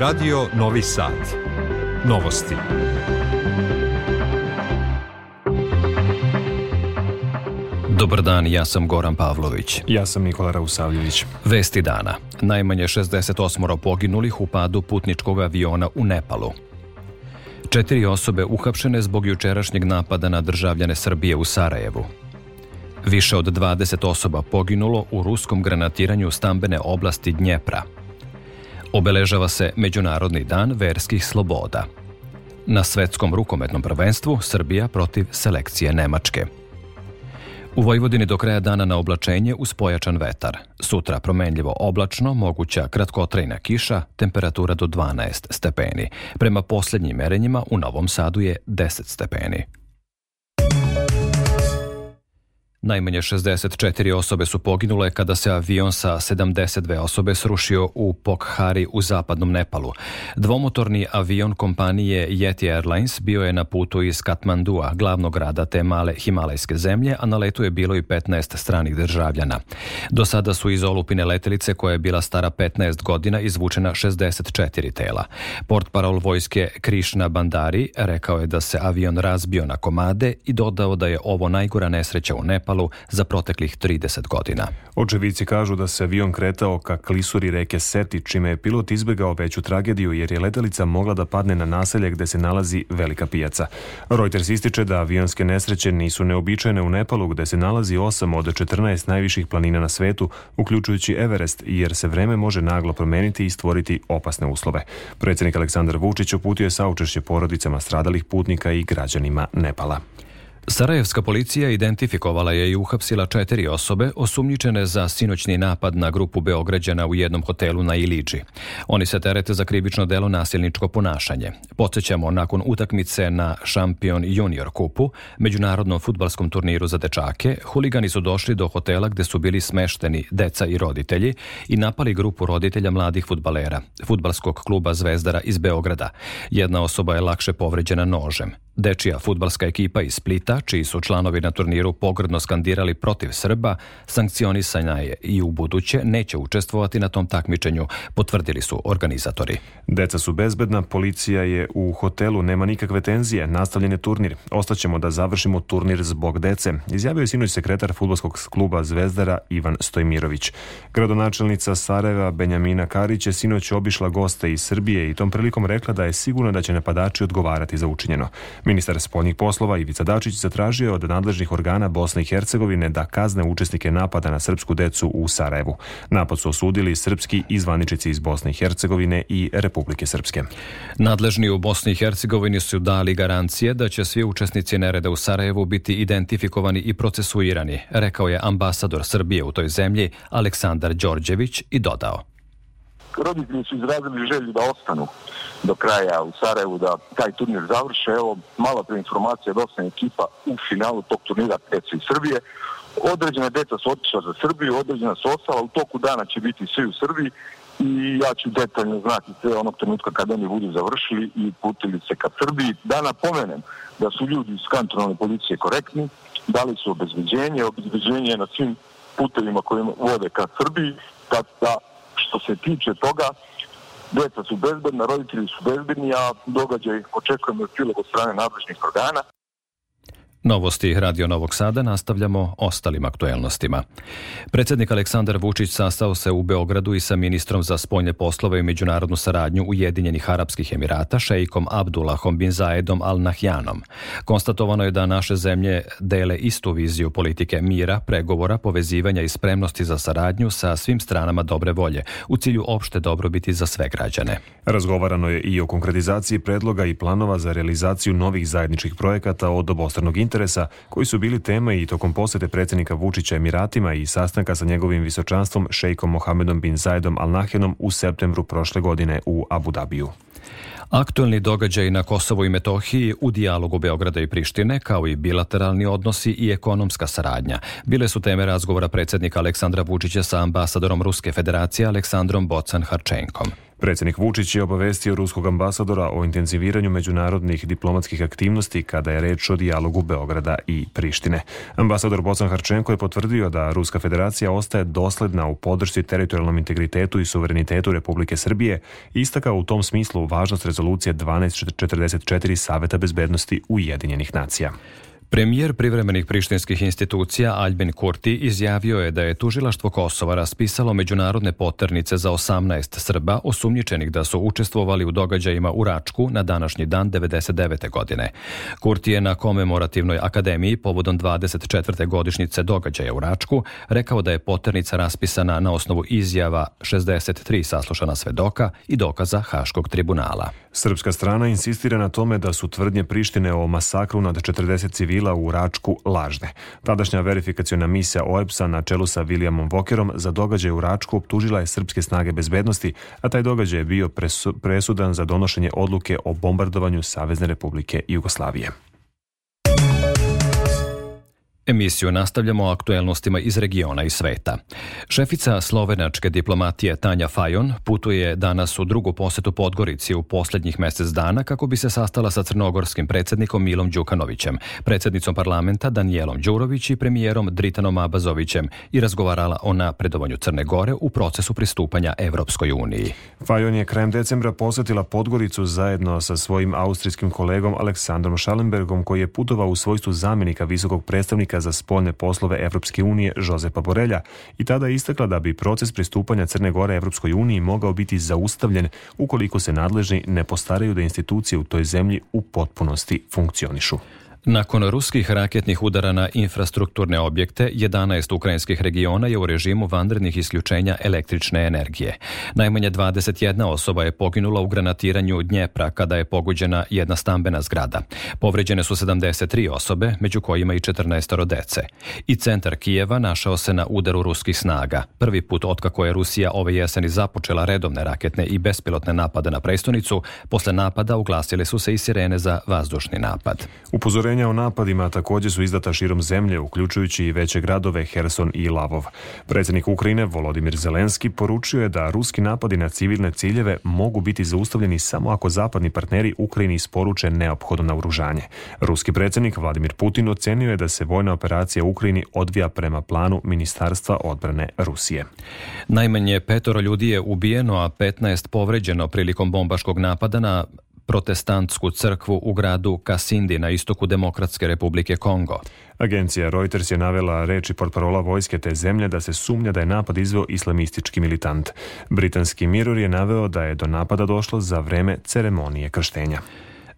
Radio Novi Sad. Novosti. Dobar dan, ja sam Goran Pavlović. Ja sam Nikola Rausavljević. Vesti dana. Najmanje 68 poginulih u padu putničkog aviona u Nepalu. Četiri osobe uhapšene zbog jučerašnjeg napada na državljane Srbije u Sarajevu. Više od 20 osoba poginulo u ruskom granatiranju stambene oblasti Dnjepra – obeležava se Međunarodni dan verskih sloboda. Na svetskom rukometnom prvenstvu Srbija protiv selekcije Nemačke. U Vojvodini do kraja dana na oblačenje uz pojačan vetar. Sutra promenljivo oblačno, moguća kratkotrajna kiša, temperatura do 12 stepeni. Prema poslednjim merenjima u Novom Sadu je 10 stepeni. Najmanje 64 osobe su poginule kada se avion sa 72 osobe srušio u Pokhari u zapadnom Nepalu. Dvomotorni avion kompanije Yeti Airlines bio je na putu iz Katmandua, glavnog grada te male himalajske zemlje, a na letu je bilo i 15 stranih državljana. Do sada su iz olupine letelice koja je bila stara 15 godina izvučena 64 tela. Port parol vojske Krishna Bandari rekao je da se avion razbio na komade i dodao da je ovo najgora nesreća u Nepalu Nepalu za proteklih 30 godina. Očevici kažu da se avion kretao ka klisuri reke Seti, čime je pilot izbegao veću tragediju jer je letelica mogla da padne na naselje gde se nalazi velika pijaca. Reuters ističe da avionske nesreće nisu neobičajene u Nepalu gde se nalazi 8 od 14 najviših planina na svetu, uključujući Everest, jer se vreme može naglo promeniti i stvoriti opasne uslove. Predsednik Aleksandar Vučić uputio je saučešće porodicama stradalih putnika i građanima Nepala. Sarajevska policija identifikovala je i uhapsila četiri osobe osumnjičene za sinoćni napad na grupu Beograđana u jednom hotelu na Iliđi. Oni se terete za krivično delo nasilničko ponašanje. Podsećamo nakon utakmice na Šampion Junior kupu, međunarodnom futbalskom turniru za dečake, huligani su došli do hotela gde su bili smešteni deca i roditelji i napali grupu roditelja mladih futbalera, futbalskog kluba Zvezdara iz Beograda. Jedna osoba je lakše povređena nožem. Dečija futbalska ekipa iz Splita, čiji su članovi na turniru pogrdno skandirali protiv Srba, sankcionisanja je i u buduće neće učestvovati na tom takmičenju, potvrdili su organizatori. Deca su bezbedna, policija je u hotelu, nema nikakve tenzije, nastavljen je turnir. Ostaćemo da završimo turnir zbog dece, izjavio je sinoć sekretar futbolskog kluba Zvezdara Ivan Stojmirović. Gradonačelnica Sarajeva Benjamina Karić je sinoć obišla goste iz Srbije i tom prilikom rekla da je sigurno da će napadači odgovarati za učinjeno. Ministar spoljnih poslova Ivica Dačić zatražio je od nadležnih organa Bosne i Hercegovine da kazne učesnike napada na srpsku decu u Sarajevu. Napad su osudili srpski izvaničici iz Bosne i Hercegovine i Republike Srpske. Nadležni u Bosni i Hercegovini su dali garancije da će svi učesnici nereda u Sarajevu biti identifikovani i procesuirani, rekao je ambasador Srbije u toj zemlji Aleksandar Đorđević i dodao roditelji su izrazili želju da ostanu do kraja u Sarajevu, da taj turnir završe. Evo, mala pre informacija od da osam ekipa u finalu tog turnira, pet su Srbije. Određena deca su otišla za Srbiju, određena su ostala, u toku dana će biti svi u Srbiji i ja ću detaljno znati sve onog trenutka kada oni budu završili i putili se ka Srbiji. Da napomenem da su ljudi iz kantonalne policije korektni, dali su obezbeđenje, obezbeđenje na svim putevima koje vode ka Srbiji, kad da Što se tiče toga, deca su bezbedna, roditelji su bezbedni, a događaj očekujemo od prilog od strane nadležnih organa. Novosti Radio Novog Sada nastavljamo ostalim aktuelnostima. Predsednik Aleksandar Vučić sastao se u Beogradu i sa ministrom za spoljne poslove i međunarodnu saradnju Ujedinjenih Arapskih Emirata, šejkom Abdulahom bin Zaedom Al Nahjanom. Konstatovano je da naše zemlje dele istu viziju politike mira, pregovora, povezivanja i spremnosti za saradnju sa svim stranama dobre volje, u cilju opšte dobrobiti za sve građane. Razgovarano je i o konkretizaciji predloga i planova za realizaciju novih zajedničkih projekata od obostranog interesa koji su bili tema i tokom posete predsednika Vučića Emiratima i sastanka sa njegovim visočanstvom šejkom Mohamedom bin Zaidom Al Nahjanom u septembru prošle godine u Abu Dabiju. Aktualni događaj na Kosovo i Metohiji u dijalogu Beograda i Prištine, kao i bilateralni odnosi i ekonomska saradnja, bile su teme razgovora predsednika Aleksandra Vučića sa ambasadorom Ruske federacije Aleksandrom Bocan Harčenkom. Predsednik Vučić je obavestio ruskog ambasadora o intenziviranju međunarodnih diplomatskih aktivnosti kada je reč o dijalogu Beograda i Prištine. Ambasador Bocan Harčenko je potvrdio da Ruska federacija ostaje dosledna u podršci teritorijalnom integritetu i suverenitetu Republike Srbije istakao u tom smislu važnost rezolucije 1244 Saveta bezbednosti Ujedinjenih nacija. Premijer privremenih prištinskih institucija Aljbin Kurti izjavio je da je tužilaštvo Kosova raspisalo međunarodne poternice za 18 Srba osumnjičenih da su učestvovali u događajima u Račku na današnji dan 99. godine. Kurti je na komemorativnoj akademiji povodom 24. godišnjice događaja u Račku rekao da je poternica raspisana na osnovu izjava 63 saslušana svedoka i dokaza Haškog tribunala. Srpska strana insistira na tome da su tvrdnje Prištine o masakru nad 40 civila bila u Račku lažne. Tadašnja verifikaciona misija OEPS-a na čelu sa Williamom Vokerom za događaj u Račku optužila je srpske snage bezbednosti, a taj događaj je bio presudan za donošenje odluke o bombardovanju Savezne republike Jugoslavije. Emisiju nastavljamo aktuelnostima iz regiona i sveta. Šefica slovenačke diplomatije Tanja Fajon putuje danas u drugu posetu Podgorici u poslednjih mesec dana kako bi se sastala sa crnogorskim predsednikom Milom Đukanovićem, predsednicom parlamenta Danijelom Đurović i premijerom Dritanom Abazovićem i razgovarala o napredovanju Crne Gore u procesu pristupanja Evropskoj uniji. Fajon je krajem decembra posetila Podgoricu zajedno sa svojim austrijskim kolegom Aleksandrom Schallenbergom koji je putovao u svojstvu zamenika visokog predstavnika sekretara za spoljne poslove Evropske unije Žozepa Borelja i tada je istakla da bi proces pristupanja Crne Gore Evropskoj uniji mogao biti zaustavljen ukoliko se nadležni ne postaraju da institucije u toj zemlji u potpunosti funkcionišu. Nakon ruskih raketnih udara na infrastrukturne objekte, 11 ukrajinskih regiona je u režimu vanrednih isključenja električne energije. Najmanje 21 osoba je poginula u granatiranju Dnjepra kada je pogođena jedna stambena zgrada. Povređene su 73 osobe, među kojima i 14 dece. I centar Kijeva našao se na udaru ruskih snaga. Prvi put otkako je Rusija ove jeseni započela redovne raketne i bespilotne napade na prestonicu, posle napada uglasile su se i sirene za vazdušni napad. Upozorenje Obaveštenja o napadima takođe su izdata širom zemlje, uključujući i veće gradove Herson i Lavov. Predsednik Ukrajine Volodimir Zelenski poručio je da ruski napadi na civilne ciljeve mogu biti zaustavljeni samo ako zapadni partneri Ukrajini isporuče neophodno naoružanje. Ruski predsednik Vladimir Putin ocenio je da se vojna operacija Ukrajini odvija prema planu Ministarstva odbrane Rusije. Najmanje petoro ljudi je ubijeno, a 15 povređeno prilikom bombaškog napada na protestantsku crkvu u gradu Kasindi na istoku Demokratske republike Kongo. Agencija Reuters je navela reči portparola vojske te zemlje da se sumnja da je napad izveo islamistički militant. Britanski Mirror je naveo da je do napada došlo za vreme ceremonije krštenja.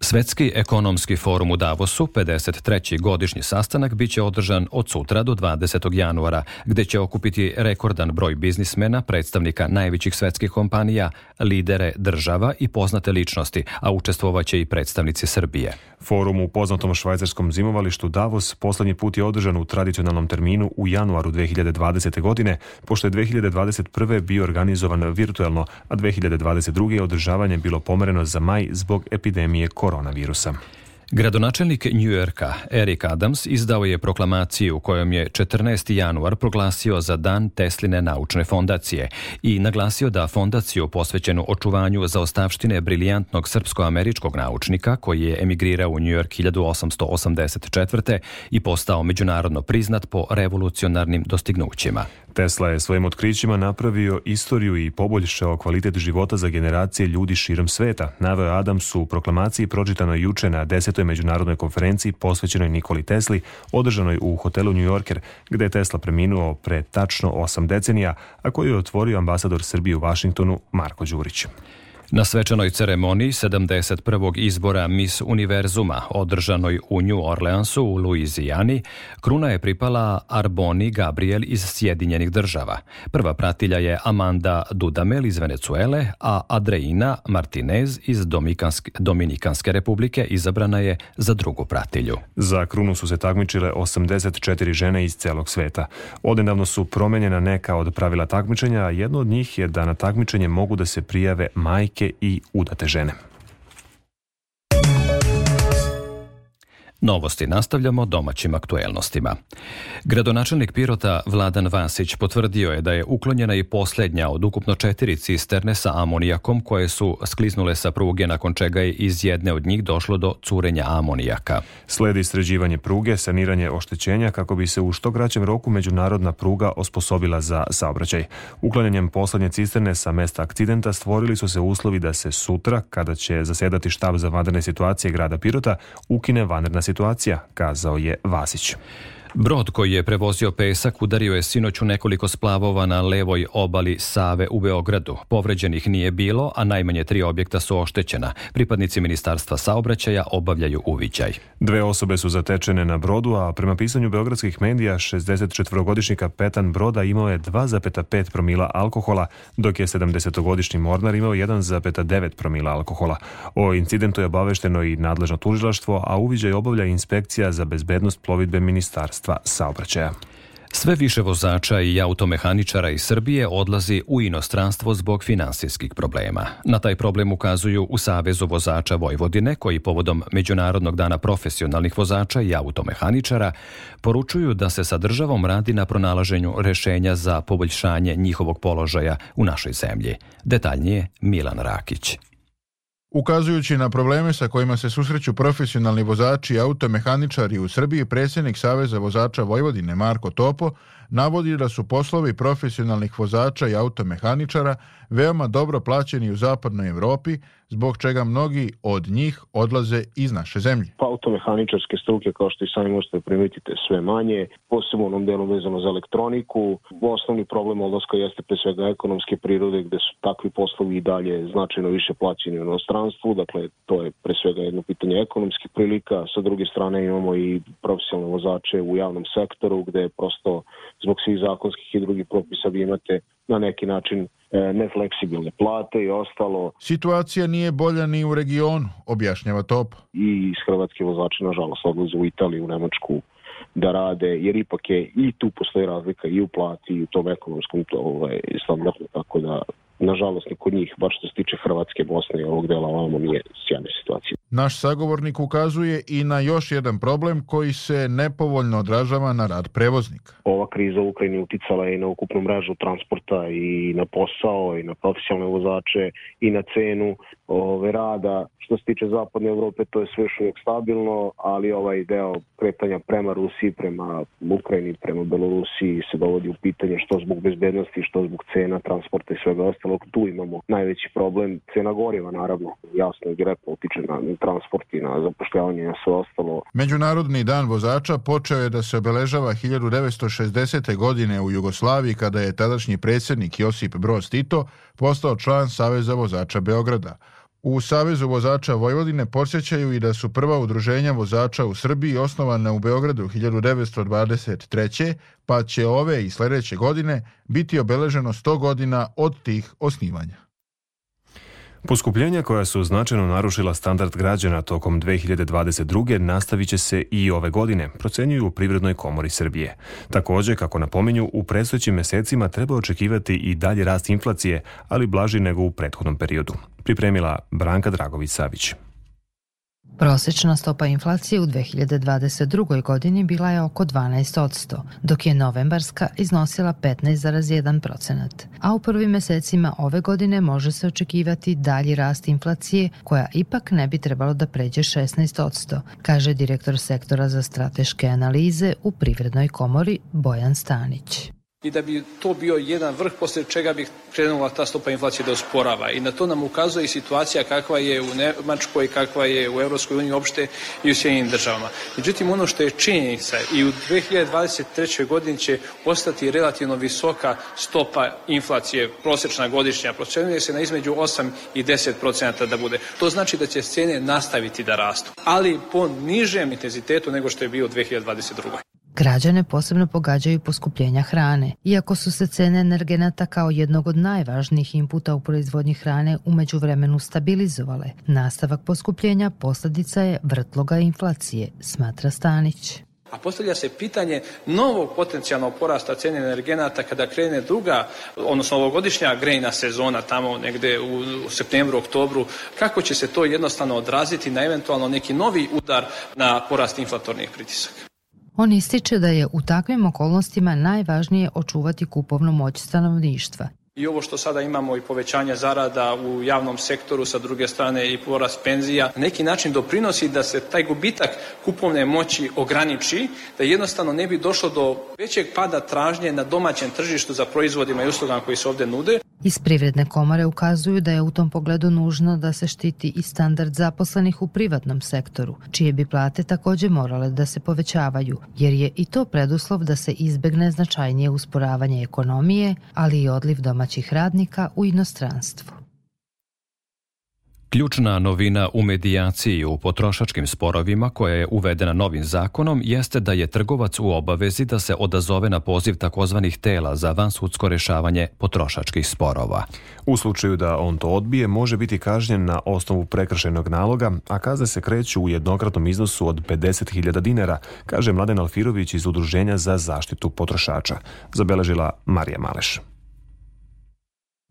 Svetski ekonomski forum u Davosu, 53. godišnji sastanak, biće održan od sutra do 20. januara, gde će okupiti rekordan broj biznismena, predstavnika najvećih svetskih kompanija, lidere država i poznate ličnosti, a učestvovaće i predstavnici Srbije. Forum u poznatom švajcarskom zimovalištu Davos poslednji put je održan u tradicionalnom terminu u januaru 2020. godine, pošto je 2021. bio organizovan virtuelno, a 2022. je održavanje bilo pomereno za maj zbog epidemije koronavirusa. Gradonačelnik Njujorka Erik Adams izdao je proklamaciju kojom je 14. januar proglasio za dan Tesline naučne fondacije i naglasio da fondaciju posvećenu očuvanju zaostavštine briljantnog srpsko-američkog naučnika koji je emigrirao u Njujork 1884. i postao međunarodno priznat po revolucionarnim dostignućima. Tesla je svojim otkrićima napravio istoriju i poboljšao kvalitet života za generacije ljudi širom sveta, naveo Adams u proklamaciji pročitanoj juče na 10. međunarodnoj konferenciji posvećenoj Nikoli Tesli, održanoj u hotelu New Yorker, gde je Tesla preminuo pre tačno 8 decenija, a koju je otvorio ambasador Srbije u Vašingtonu Marko Đurić. Na svečanoj ceremoniji 71. izbora Miss Univerzuma održanoj u New Orleansu u Luizijani, kruna je pripala Arboni Gabriel iz Sjedinjenih država. Prva pratilja je Amanda Dudamel iz Venecuele, a Adreina Martinez iz Dominikanske, Dominikanske republike izabrana je za drugu pratilju. Za krunu su se takmičile 84 žene iz celog sveta. Odendavno su promenjena neka od pravila takmičenja, a jedno od njih je da na takmičenje mogu da se prijave majke majke i udate žene. Novosti nastavljamo domaćim aktuelnostima. Gradonačelnik Pirota Vladan Vasić potvrdio je da je uklonjena i poslednja od ukupno četiri cisterne sa amonijakom koje su skliznule sa pruge nakon čega je iz jedne od njih došlo do curenja amonijaka. Sledi sređivanje pruge, saniranje oštećenja kako bi se u što kraćem roku međunarodna pruga osposobila za saobraćaj. Uklanjanjem poslednje cisterne sa mesta akcidenta stvorili su se uslovi da se sutra, kada će zasedati štab za vanredne situacije grada Pirota, ukine vanredna situacija situacija, kazao je Vasić. Brod koji je prevozio pesak udario je sinoć u nekoliko splavova na levoj obali Save u Beogradu. Povređenih nije bilo, a najmanje tri objekta su oštećena. Pripadnici Ministarstva saobraćaja obavljaju uviđaj. Dve osobe su zatečene na brodu, a prema pisanju beogradskih medija 64-godišnji kapetan broda imao je 2,5 promila alkohola, dok je 70-godišnji mornar imao 1,9 promila alkohola. O incidentu je obavešteno i nadležno tužilaštvo, a uviđaj obavlja inspekcija za bezbednost plovidbe ministarstva. Ministarstva saobraćaja. Sve više vozača i automehaničara iz Srbije odlazi u inostranstvo zbog finansijskih problema. Na taj problem ukazuju u Savezu vozača Vojvodine koji povodom Međunarodnog dana profesionalnih vozača i automehaničara poručuju da se sa državom radi na pronalaženju rešenja za poboljšanje njihovog položaja u našoj zemlji. Detaljnije Milan Rakić. Ukazujući na probleme sa kojima se susreću profesionalni vozači i automehaničari u Srbiji, predsjednik Saveza vozača Vojvodine Marko Topo navodi da su poslovi profesionalnih vozača i automehaničara veoma dobro plaćeni u zapadnoj Evropi, zbog čega mnogi od njih odlaze iz naše zemlje. Pa automehaničarske struke, kao što i sami možete da primetiti, sve manje, posebno onom delu vezano za elektroniku. Osnovni problem odlaska jeste pre svega ekonomske prirode, gde su takvi poslovi i dalje značajno više plaćeni u inostranstvu, dakle to je pre svega jedno pitanje ekonomskih prilika, sa druge strane imamo i profesionalne vozače u javnom sektoru, gde prosto zbog svih zakonskih i drugih propisa vi imate na neki način e, nefleksibilne plate i ostalo. Situacija nije bolja ni u regionu, objašnjava Top. I iz Hrvatske vozači, nažalost, odlaze u Italiju, u Nemačku, da rade, jer ipak je i tu postoji razlika i u plati i u tom ekonomskom to, ovaj, standardu, tako da nažalost, kod njih, baš što se tiče Hrvatske, Bosne i ovog dela, ovamo nije sjajna situacija. Naš sagovornik ukazuje i na još jedan problem koji se nepovoljno odražava na rad prevoznika. Ova kriza u Ukrajini uticala je i na ukupnu mrežu transporta i na posao i na profesionalne vozače i na cenu ove, rada. Što se tiče Zapadne Evrope, to je sve još uvijek stabilno, ali ovaj deo kretanja prema Rusiji, prema Ukrajini, prema Belorusiji se dovodi u pitanje što zbog bezbednosti, što zbog cena, transporta i svega ostalog. Tu imamo najveći problem, cena goriva naravno, jasno je grepo, utiče na transport i na zapošljavanje i sve ostalo. Međunarodni dan vozača počeo je da se obeležava 1960. godine u Jugoslaviji kada je tadašnji predsednik Josip Broz Tito postao član Saveza vozača Beograda. U Savezu vozača Vojvodine podsjećaju i da su prva udruženja vozača u Srbiji osnovana u Beogradu 1923. pa će ove i sledeće godine biti obeleženo 100 godina od tih osnivanja. Poskupljenja koja su značajno narušila standard građana tokom 2022. nastavit će se i ove godine, procenjuju u Privrednoj komori Srbije. Takođe, kako napominju, u predstojećim mesecima treba očekivati i dalje rast inflacije, ali blaži nego u prethodnom periodu. Pripremila Branka Dragović-Savić. Prosečna stopa inflacije u 2022. godini bila je oko 12%, dok je novembarska iznosila 15,1%, a u prvim mesecima ove godine može se očekivati dalji rast inflacije koja ipak ne bi trebalo da pređe 16%, kaže direktor sektora za strateške analize u Privrednoj komori Bojan Stanić i da bi to bio jedan vrh posle čega bi krenula ta stopa inflacije da osporava i na to nam ukazuje situacija kakva je u Nemačkoj, kakva je u Evropskoj uniji uopšte i u Sjedinim državama. Međutim, ono što je činjenica i u 2023. godini će ostati relativno visoka stopa inflacije prosečna godišnja, procenuje se na između 8 i 10 procenata da bude. To znači da će cene nastaviti da rastu, ali po nižem intenzitetu nego što je bio u 2022. Građane posebno pogađaju poskupljenja hrane. Iako su se cene energenata kao jednog od najvažnijih inputa u proizvodnji hrane umeđu vremenu stabilizovale, nastavak poskupljenja posledica je vrtloga inflacije, smatra Stanić. A postavlja se pitanje novog potencijalnog porasta cene energenata kada krene druga, odnosno ovogodišnja grejna sezona tamo negde u septembru, oktobru, kako će se to jednostavno odraziti na eventualno neki novi udar na porast inflatornih pritisaka. On ističe da je u takvim okolnostima najvažnije očuvati kupovnu moć stanovništva – I ovo što sada imamo i povećanje zarada u javnom sektoru, sa druge strane i porast penzija, na neki način doprinosi da se taj gubitak kupovne moći ograniči, da jednostavno ne bi došlo do većeg pada tražnje na domaćem tržištu za proizvodima i uslugama koji se ovde nude, Iz privredne komore ukazuju da je u tom pogledu nužno da se štiti i standard zaposlenih u privatnom sektoru, čije bi plate takođe morale da se povećavaju, jer je i to preduslov da se izbegne značajnije usporavanje ekonomije, ali i odliv domaćih radnika u inostranstvo. Ključna novina u medijaciji u potrošačkim sporovima koja je uvedena novim zakonom jeste da je trgovac u obavezi da se odazove na poziv takozvanih tela za vansudsko rešavanje potrošačkih sporova. U slučaju da on to odbije, može biti kažnjen na osnovu prekršajnog naloga, a kazne se kreću u jednokratnom iznosu od 50.000 dinara, kaže Mladen Alfirović iz Udruženja za zaštitu potrošača, zabeležila Marija Maleš.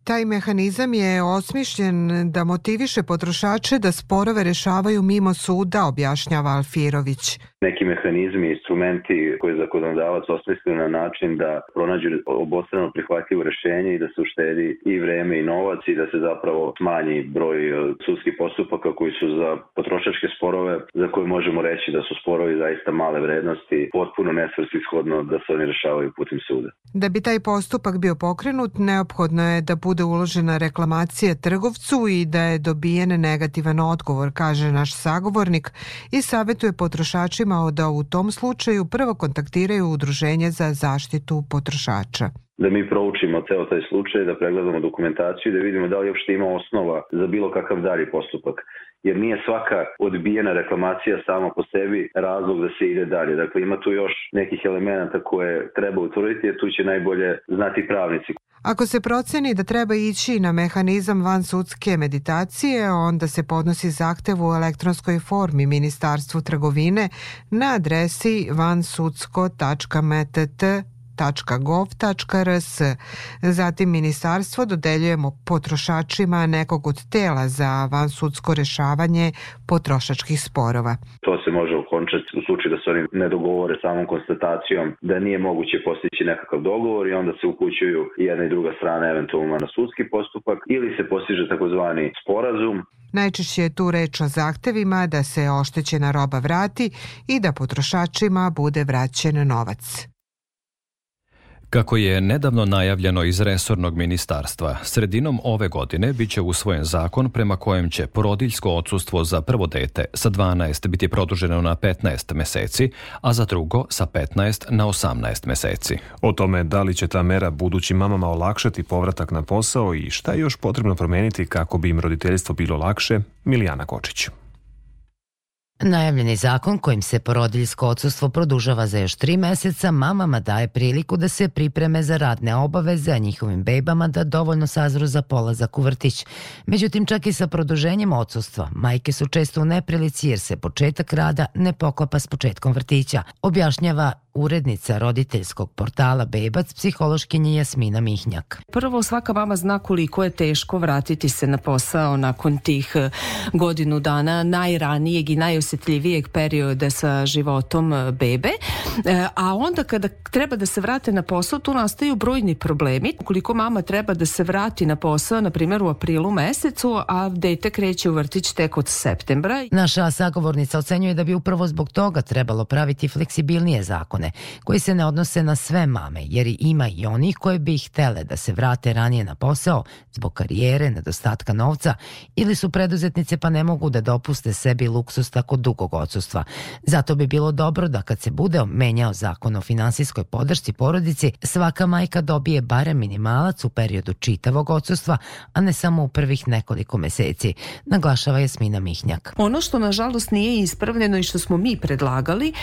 Taj mehanizam je osmišljen da motiviše potrošače da sporove rešavaju mimo suda, objašnjava Alfirović. Neki mehanizmi i instrumenti koje zakonodavac osmislio na način da pronađu obostrano prihvatljivo rešenje i da se uštedi i vreme i novac i da se zapravo smanji broj e, sudskih postupaka koji su za potrošačke sporove za koje možemo reći da su sporovi zaista male vrednosti, potpuno nesvrsishodno da se oni rešavaju putem suda. Da bi taj postupak bio pokrenut, neophodno je da bude bude uložena reklamacija trgovcu i da je dobijen negativan odgovor, kaže naš sagovornik i savetuje potrošačima da u tom slučaju prvo kontaktiraju Udruženje za zaštitu potrošača da mi proučimo ceo taj slučaj, da pregledamo dokumentaciju i da vidimo da li uopšte ima osnova za bilo kakav dalji postupak. Jer nije svaka odbijena reklamacija sama po sebi razlog da se ide dalje. Dakle, ima tu još nekih elemenata koje treba utvrditi jer tu će najbolje znati pravnici. Ako se proceni da treba ići na mehanizam van sudske meditacije, onda se podnosi zahtev u elektronskoj formi Ministarstvu trgovine na adresi vansudsko.mtt www.gov.rs. Zatim ministarstvo dodeljujemo potrošačima nekog od tela za vansudsko rešavanje potrošačkih sporova. To se može okončati u slučaju da se oni ne dogovore samom konstatacijom da nije moguće postići nekakav dogovor i onda se upućuju jedna i druga strana eventualno na sudski postupak ili se postiže takozvani sporazum. Najčešće je tu reč o zahtevima da se oštećena roba vrati i da potrošačima bude vraćen novac. Kako je nedavno najavljeno iz resornog ministarstva, sredinom ove godine biće usvojen zakon prema kojem će porodiljsko odsustvo za prvo dete sa 12 biti produženo na 15 meseci, a za drugo sa 15 na 18 meseci. O tome da li će ta mera budućim mamama olakšati povratak na posao i šta je još potrebno promeniti kako bi im roditeljstvo bilo lakše, Milijana Kočić. Najavljeni zakon kojim se porodiljsko odsustvo produžava za još tri meseca mamama daje priliku da se pripreme za radne obaveze, a njihovim bebama da dovoljno sazru za polazak u vrtić. Međutim, čak i sa produženjem odsustva, majke su često u neprilici jer se početak rada ne poklapa s početkom vrtića, objašnjava urednica roditeljskog portala Bebac, psihološkinja Jasmina Mihnjak. Prvo, svaka mama zna koliko je teško vratiti se na posao nakon tih eh, godinu dana najranijeg i najosjetljivijeg perioda sa životom eh, bebe, E, a onda kada treba da se vrate na posao, tu nastaju brojni problemi. Ukoliko mama treba da se vrati na posao, na primjer u aprilu mesecu, a dete kreće u vrtić tek od septembra. Naša sagovornica ocenjuje da bi upravo zbog toga trebalo praviti fleksibilnije zakone, koji se ne odnose na sve mame, jer ima i onih koje bi htele da se vrate ranije na posao zbog karijere, nedostatka novca ili su preduzetnice pa ne mogu da dopuste sebi luksus tako dugog odsustva. Zato bi bilo dobro da kad se bude menjao zakon o finansijskoj podršci porodici, svaka majka dobije barem minimalac u periodu čitavog odsustva, a ne samo u prvih nekoliko meseci, naglašava Jasmina Mihnjak. Ono što nažalost nije ispravljeno i što smo mi predlagali,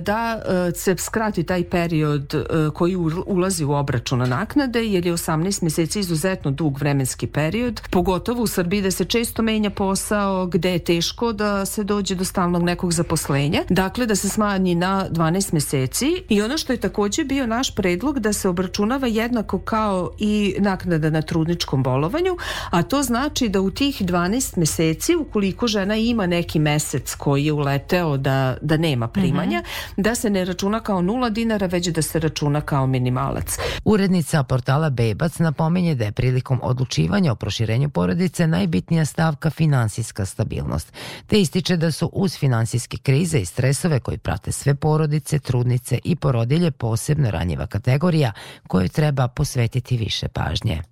da e, se skrati taj period e, koji ulazi u obračun naknade, jer je 18 meseci izuzetno dug vremenski period, pogotovo u Srbiji da se često menja posao, gde je teško da se dođe do stalnog nekog zaposlenja. Dakle, da se smanji na 12 12 meseci i ono što je takođe bio naš predlog da se obračunava jednako kao i naknada na trudničkom bolovanju, a to znači da u tih 12 meseci ukoliko žena ima neki mesec koji je uleteo da, da nema primanja, mm -hmm. da se ne računa kao nula dinara, već da se računa kao minimalac. Urednica portala Bebac napominje da je prilikom odlučivanja o proširenju porodice najbitnija stavka finansijska stabilnost, te ističe da su uz finansijske krize i stresove koji prate sve porodice su trudnice i porodilje posebno ranjiva kategorija kojoj treba posvetiti više pažnje.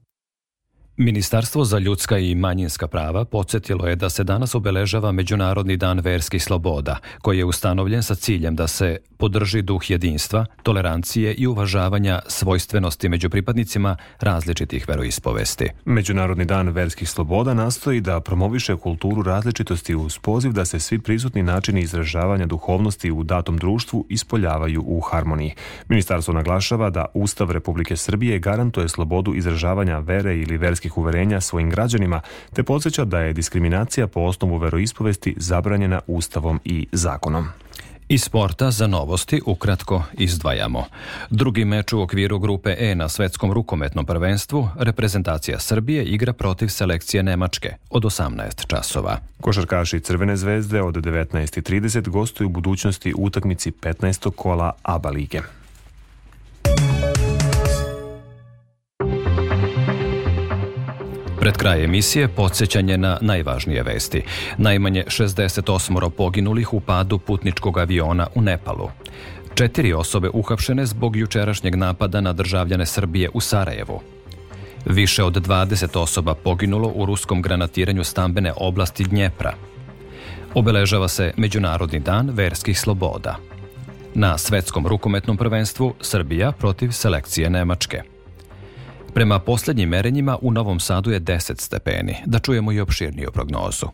Ministarstvo za ljudska i manjinska prava podsjetilo je da se danas obeležava Međunarodni dan verskih sloboda, koji je ustanovljen sa ciljem da se podrži duh jedinstva, tolerancije i uvažavanja svojstvenosti među pripadnicima različitih veroispovesti. Međunarodni dan verskih sloboda nastoji da promoviše kulturu različitosti uz poziv da se svi prisutni načini izražavanja duhovnosti u datom društvu ispoljavaju u harmoniji. Ministarstvo naglašava da Ustav Republike Srbije garantuje slobodu izražavanja vere ili verskih verskih uverenja svojim građanima, te podsjeća da je diskriminacija po osnovu veroispovesti zabranjena Ustavom i zakonom. Iz sporta za novosti ukratko izdvajamo. Drugi meč u okviru grupe E na svetskom rukometnom prvenstvu reprezentacija Srbije igra protiv selekcije Nemačke od 18 časova. Košarkaši Crvene zvezde od 19.30 gostuju u budućnosti utakmici 15. kola ABA lige. Pred kraj emisije podsjećanje na najvažnije vesti. Najmanje 68 poginulih u padu putničkog aviona u Nepalu. Četiri osobe uhapšene zbog jučerašnjeg napada na državljane Srbije u Sarajevu. Više od 20 osoba poginulo u ruskom granatiranju stambene oblasti Dnjepra. Obeležava se Međunarodni dan verskih sloboda. Na svetskom rukometnom prvenstvu Srbija protiv selekcije Nemačke. Prema poslednjim merenjima u Novom Sadu je 10 stepeni. Da čujemo i opširniju prognozu.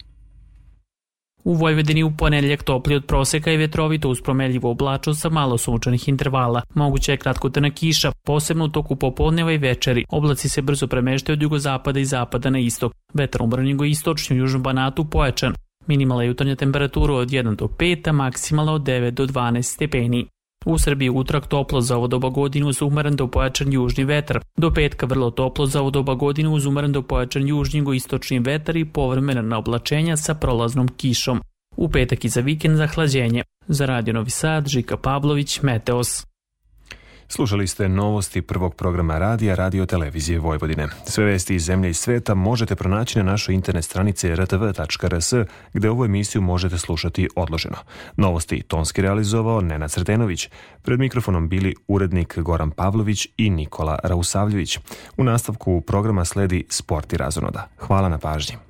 U Vojvodini u ponedeljak topli od proseka i vetrovito uz promeljivo oblačo sa malo sunčanih intervala. Moguće je kratkotrna kiša, posebno u toku popodneva i večeri. Oblaci se brzo premeštaju od jugozapada i zapada na istok. Vetar umbran jugoistočni u južnom banatu pojačan. Minimalna jutarnja temperatura od 1 do 5, a maksimala od 9 do 12 stepeni. U Srbiji utrak toplo za ovo doba godine uz umeren do pojačan južni vetar. Do petka vrlo toplo za ovo doba godine uz umeren do pojačan južnjigo-istočni vetar i povremena oblačenja sa prolaznom kišom. U petak i za vikend zahlađenje. Za Radio Novi Sad, Žika Pavlović, Meteos. Slušali ste novosti prvog programa radija Radio Televizije Vojvodine. Sve vesti iz zemlje i sveta možete pronaći na našoj internet stranici rtv.rs gde ovu emisiju možete slušati odloženo. Novosti tonski realizovao Nena Crtenović. Pred mikrofonom bili urednik Goran Pavlović i Nikola Rausavljević. U nastavku programa sledi Sport i razonoda. Hvala na pažnji.